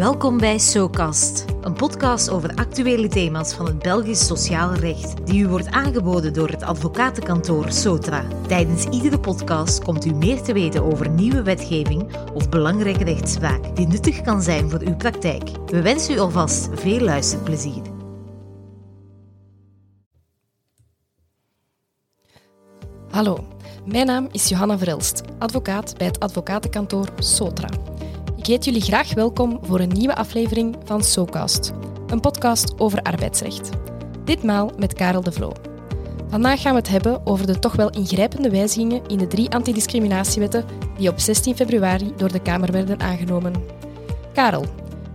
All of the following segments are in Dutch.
Welkom bij SoCast, een podcast over actuele thema's van het Belgisch sociaal recht, die u wordt aangeboden door het advocatenkantoor Sotra. Tijdens iedere podcast komt u meer te weten over nieuwe wetgeving of belangrijke rechtspraak die nuttig kan zijn voor uw praktijk. We wensen u alvast veel luisterplezier. Hallo, mijn naam is Johanna Verelst, advocaat bij het advocatenkantoor Sotra. Heet jullie graag welkom voor een nieuwe aflevering van SoCast, een podcast over arbeidsrecht. Ditmaal met Karel de Vloo. Vandaag gaan we het hebben over de toch wel ingrijpende wijzigingen in de drie antidiscriminatiewetten die op 16 februari door de Kamer werden aangenomen. Karel,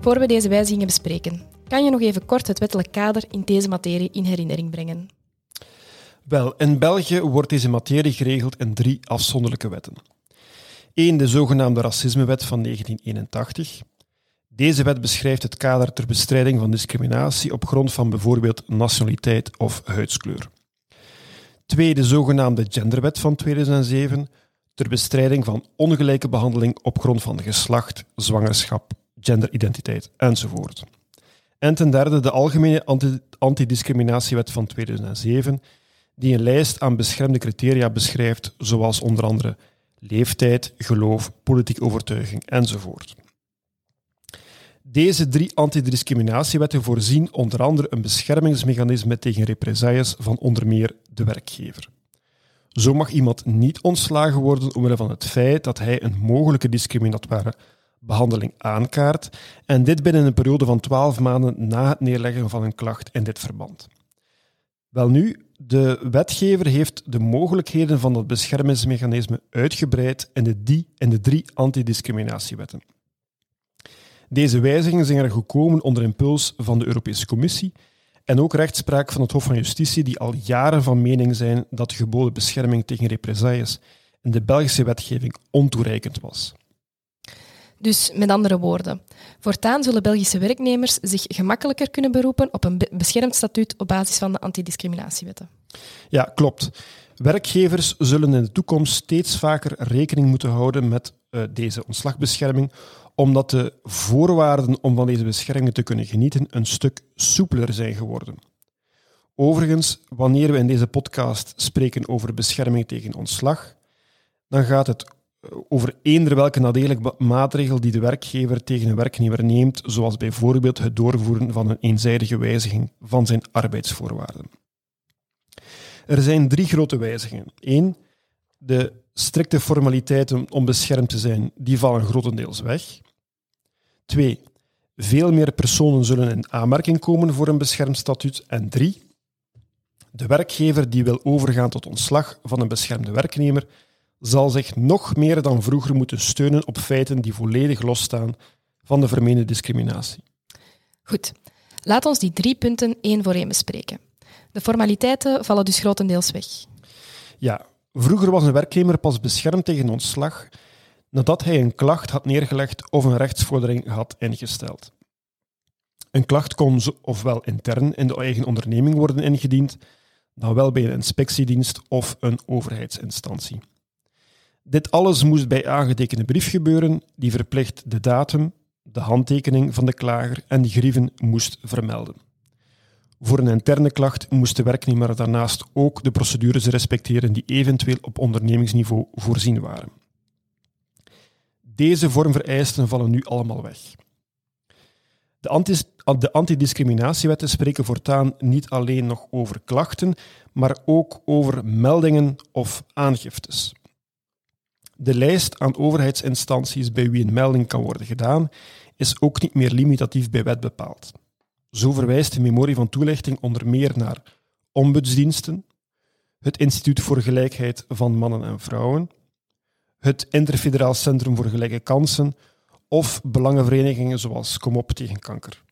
voor we deze wijzigingen bespreken, kan je nog even kort het wettelijk kader in deze materie in herinnering brengen? Wel, in België wordt deze materie geregeld in drie afzonderlijke wetten. Eén, de zogenaamde Racismewet van 1981. Deze wet beschrijft het kader ter bestrijding van discriminatie op grond van bijvoorbeeld nationaliteit of huidskleur. Twee, de zogenaamde Genderwet van 2007 ter bestrijding van ongelijke behandeling op grond van geslacht, zwangerschap, genderidentiteit enzovoort. En ten derde de Algemene Antidiscriminatiewet van 2007, die een lijst aan beschermde criteria beschrijft, zoals onder andere leeftijd, geloof, politieke overtuiging enzovoort. Deze drie antidiscriminatiewetten voorzien onder andere een beschermingsmechanisme tegen represailles van onder meer de werkgever. Zo mag iemand niet ontslagen worden omwille van het feit dat hij een mogelijke discriminatoire behandeling aankaart en dit binnen een periode van 12 maanden na het neerleggen van een klacht in dit verband. Welnu, de wetgever heeft de mogelijkheden van dat beschermingsmechanisme uitgebreid in de, die, in de drie antidiscriminatiewetten. Deze wijzigingen zijn er gekomen onder impuls van de Europese Commissie en ook rechtspraak van het Hof van Justitie, die al jaren van mening zijn dat de geboden bescherming tegen represailles in de Belgische wetgeving ontoereikend was. Dus met andere woorden, voortaan zullen Belgische werknemers zich gemakkelijker kunnen beroepen op een beschermd statuut op basis van de antidiscriminatiewetten. Ja, klopt. Werkgevers zullen in de toekomst steeds vaker rekening moeten houden met uh, deze ontslagbescherming, omdat de voorwaarden om van deze bescherming te kunnen genieten een stuk soepeler zijn geworden. Overigens, wanneer we in deze podcast spreken over bescherming tegen ontslag, dan gaat het over eender welke nadelige maatregel die de werkgever tegen een werknemer neemt, zoals bijvoorbeeld het doorvoeren van een eenzijdige wijziging van zijn arbeidsvoorwaarden. Er zijn drie grote wijzigingen. Eén, de strikte formaliteiten om beschermd te zijn, die vallen grotendeels weg. Twee, veel meer personen zullen in aanmerking komen voor een beschermd statuut. En drie, de werkgever die wil overgaan tot ontslag van een beschermde werknemer zal zich nog meer dan vroeger moeten steunen op feiten die volledig losstaan van de vermeende discriminatie. Goed, laat ons die drie punten één voor één bespreken. De formaliteiten vallen dus grotendeels weg. Ja, vroeger was een werknemer pas beschermd tegen ontslag nadat hij een klacht had neergelegd of een rechtsvordering had ingesteld. Een klacht kon ofwel intern in de eigen onderneming worden ingediend, dan wel bij een inspectiedienst of een overheidsinstantie. Dit alles moest bij aangetekende brief gebeuren, die verplicht de datum, de handtekening van de klager en de grieven moest vermelden. Voor een interne klacht moest de werknemer daarnaast ook de procedures respecteren die eventueel op ondernemingsniveau voorzien waren. Deze vormvereisten vallen nu allemaal weg. De, de antidiscriminatiewetten spreken voortaan niet alleen nog over klachten, maar ook over meldingen of aangiftes. De lijst aan overheidsinstanties bij wie een melding kan worden gedaan, is ook niet meer limitatief bij wet bepaald. Zo verwijst de memorie van toelichting onder meer naar ombudsdiensten, het Instituut voor Gelijkheid van Mannen en Vrouwen, het Interfederaal Centrum voor Gelijke Kansen of belangenverenigingen zoals Kom op tegen kanker.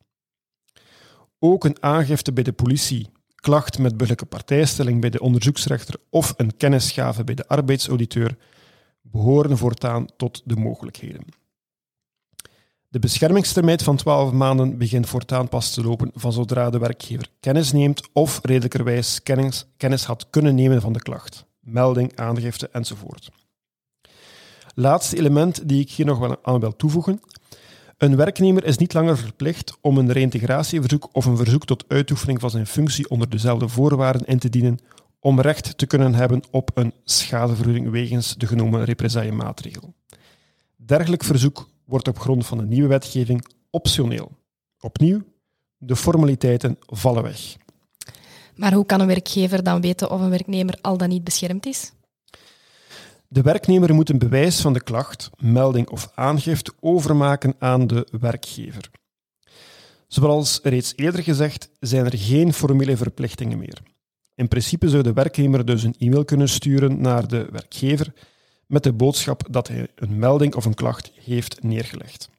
Ook een aangifte bij de politie, klacht met burgerlijke partijstelling bij de onderzoeksrechter of een kennisgave bij de arbeidsauditeur behoren voortaan tot de mogelijkheden. De beschermingstermijn van 12 maanden begint voortaan pas te lopen van zodra de werkgever kennis neemt of redelijkerwijs kennis, had kunnen nemen van de klacht, melding, aangifte enzovoort. Laatste element die ik hier nog wel aan wil toevoegen. Een werknemer is niet langer verplicht om een reïntegratieverzoek of een verzoek tot uitoefening van zijn functie onder dezelfde voorwaarden in te dienen om recht te kunnen hebben op een schadevergoeding wegens de genomen represaillemaatregel. Dergelijk verzoek wordt op grond van de nieuwe wetgeving optioneel. Opnieuw, de formaliteiten vallen weg. Maar hoe kan een werkgever dan weten of een werknemer al dan niet beschermd is? De werknemer moet een bewijs van de klacht, melding of aangifte overmaken aan de werkgever. Zoals reeds eerder gezegd, zijn er geen formele verplichtingen meer. In principe zou de werknemer dus een e-mail kunnen sturen naar de werkgever met de boodschap dat hij een melding of een klacht heeft neergelegd.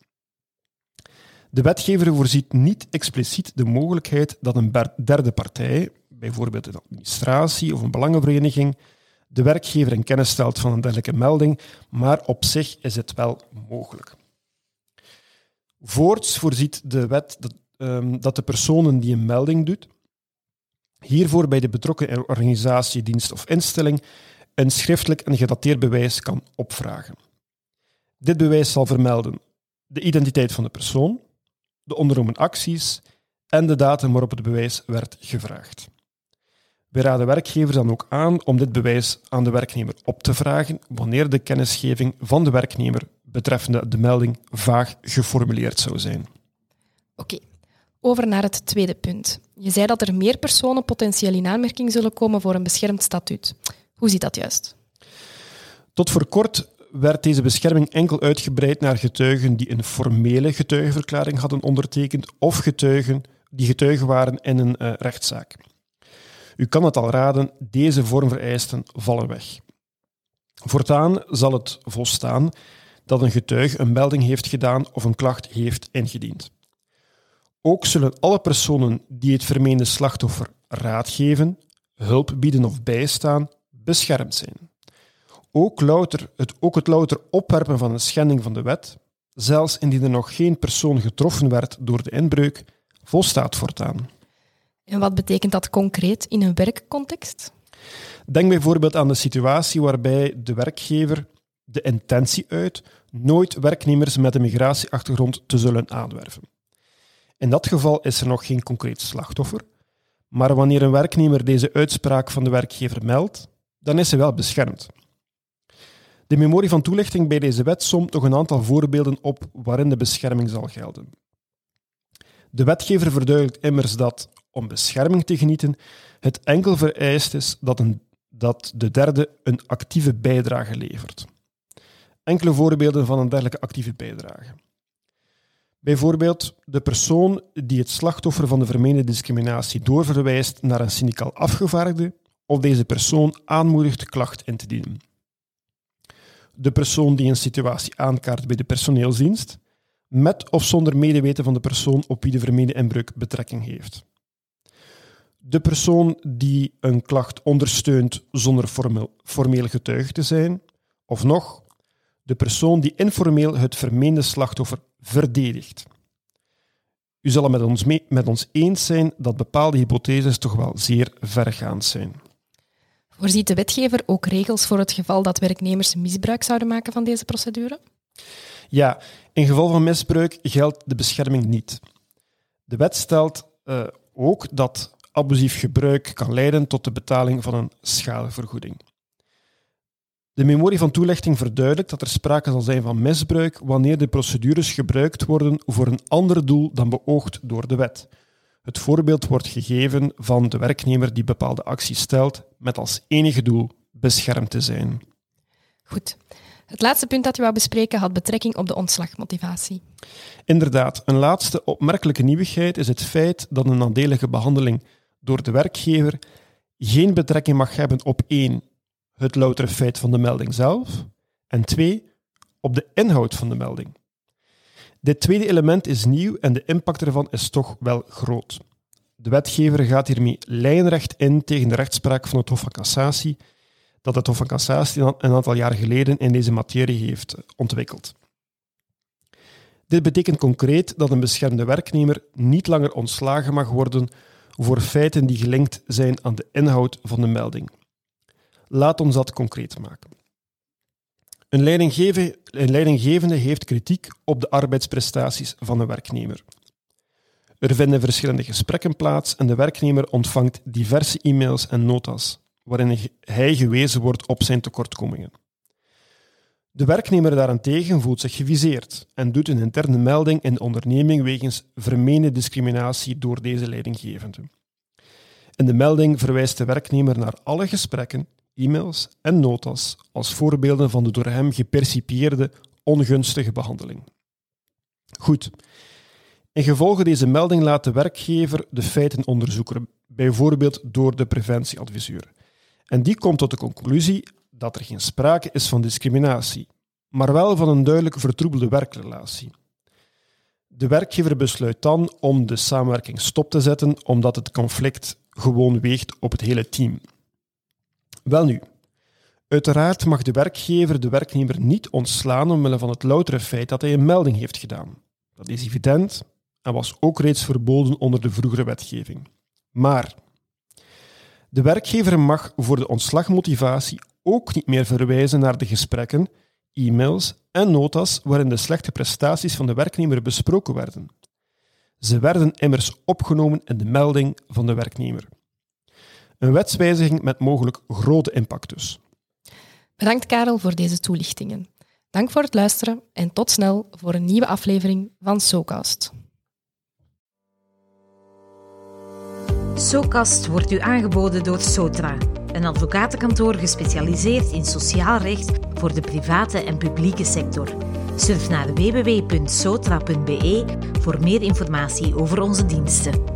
De wetgever voorziet niet expliciet de mogelijkheid dat een derde partij, bijvoorbeeld een administratie of een belangenvereniging, de werkgever in kennis stelt van een dergelijke melding, maar op zich is het wel mogelijk. Voorts voorziet de wet dat, um, dat de personen die een melding doet, hiervoor bij de betrokken organisatie, dienst of instelling een schriftelijk en gedateerd bewijs kan opvragen. Dit bewijs zal vermelden de identiteit van de persoon, de ondernomen acties en de datum waarop het bewijs werd gevraagd. We raden werkgevers dan ook aan om dit bewijs aan de werknemer op te vragen wanneer de kennisgeving van de werknemer betreffende de melding vaag geformuleerd zou zijn. Oké, over naar het tweede punt. Je zei dat er meer personen potentieel in aanmerking zullen komen voor een beschermd statuut. Hoe zit dat juist? Tot voor kort werd deze bescherming enkel uitgebreid naar getuigen die een formele getuigenverklaring hadden ondertekend of getuigen die getuigen waren in een uh, rechtszaak. U kan het al raden, deze vormvereisten vallen weg. Voortaan zal het volstaan dat een getuige een melding heeft gedaan of een klacht heeft ingediend. Ook zullen alle personen die het vermeende slachtoffer raad geven, hulp bieden of bijstaan, beschermd zijn. Ook, louter, het, ook het louter opwerpen van een schending van de wet, zelfs indien er nog geen persoon getroffen werd door de inbreuk, volstaat voortaan. En wat betekent dat concreet in een werkcontext? Denk bijvoorbeeld aan de situatie waarbij de werkgever de intentie uit nooit werknemers met een migratieachtergrond te zullen aanwerven. In dat geval is er nog geen concreet slachtoffer, maar wanneer een werknemer deze uitspraak van de werkgever meldt, dan is ze wel beschermd. De memorie van toelichting bij deze wet somt nog een aantal voorbeelden op waarin de bescherming zal gelden. De wetgever verduidelijkt immers dat, om bescherming te genieten, het enkel vereist is dat, een, dat de derde een actieve bijdrage levert. Enkele voorbeelden van een dergelijke actieve bijdrage. Bijvoorbeeld de persoon die het slachtoffer van de vermeende discriminatie doorverwijst naar een syndicaal afgevaardigde of deze persoon aanmoedigt klacht in te dienen. De persoon die een situatie aankaart bij de personeelsdienst, met of zonder medeweten van de persoon op wie de vermeende inbreuk betrekking heeft. De persoon die een klacht ondersteunt zonder formeel, formeel getuige te zijn, of nog, de persoon die informeel het vermeende slachtoffer verdedigt. U zal het met ons, mee, met ons eens zijn dat bepaalde hypotheses toch wel zeer vergaand zijn. Voorziet de wetgever ook regels voor het geval dat werknemers misbruik zouden maken van deze procedure? Ja, in geval van misbruik geldt de bescherming niet. De wet stelt uh, ook dat abusief gebruik kan leiden tot de betaling van een schadevergoeding. De memorie van toelichting verduidelijkt dat er sprake zal zijn van misbruik wanneer de procedures gebruikt worden voor een ander doel dan beoogd door de wet. Het voorbeeld wordt gegeven van de werknemer die bepaalde acties stelt met als enige doel beschermd te zijn. Goed. Het laatste punt dat je wou bespreken had betrekking op de ontslagmotivatie. Inderdaad, een laatste opmerkelijke nieuwigheid is het feit dat een nadelige behandeling door de werkgever geen betrekking mag hebben op één, het loutere feit van de melding zelf, en twee, op de inhoud van de melding. Dit tweede element is nieuw en de impact ervan is toch wel groot. De wetgever gaat hiermee lijnrecht in tegen de rechtspraak van het Hof van Cassatie, dat het Hof van Cassatie een aantal jaar geleden in deze materie heeft ontwikkeld. Dit betekent concreet dat een beschermde werknemer niet langer ontslagen mag worden voor feiten die gelinkt zijn aan de inhoud van de melding. Laat ons dat concreet maken. Een een leidinggevende heeft kritiek op de arbeidsprestaties van een werknemer. Er vinden verschillende gesprekken plaats en de werknemer ontvangt diverse e-mails en notas waarin hij gewezen wordt op zijn tekortkomingen. De werknemer daarentegen voelt zich geviseerd en doet een interne melding in de onderneming wegens vermeende discriminatie door deze leidinggevende. In de melding verwijst de werknemer naar alle gesprekken, e-mails en notas als voorbeelden van de door hem gepercipieerde ongunstige behandeling. Goed. In gevolge deze melding laat de werkgever de feiten onderzoeken, bijvoorbeeld door de preventieadviseur. En die komt tot de conclusie dat er geen sprake is van discriminatie, maar wel van een duidelijk vertroebelde werkrelatie. De werkgever besluit dan om de samenwerking stop te zetten omdat het conflict gewoon weegt op het hele team. Welnu, uiteraard mag de werkgever de werknemer niet ontslaan omwille van het loutere feit dat hij een melding heeft gedaan. Dat is evident en was ook reeds verboden onder de vroegere wetgeving. Maar de werkgever mag voor de ontslagmotivatie ook niet meer verwijzen naar de gesprekken, e-mails en notas waarin de slechte prestaties van de werknemer besproken werden. Ze werden immers opgenomen in de melding van de werknemer. Een wetswijziging met mogelijk grote impact dus. Bedankt Karel voor deze toelichtingen. Dank voor het luisteren en tot snel voor een nieuwe aflevering van SoCast. SoCast wordt u aangeboden door Sotra, een advocatenkantoor gespecialiseerd in sociaal recht voor de private en publieke sector. Surf naar www.sotra.be voor meer informatie over onze diensten.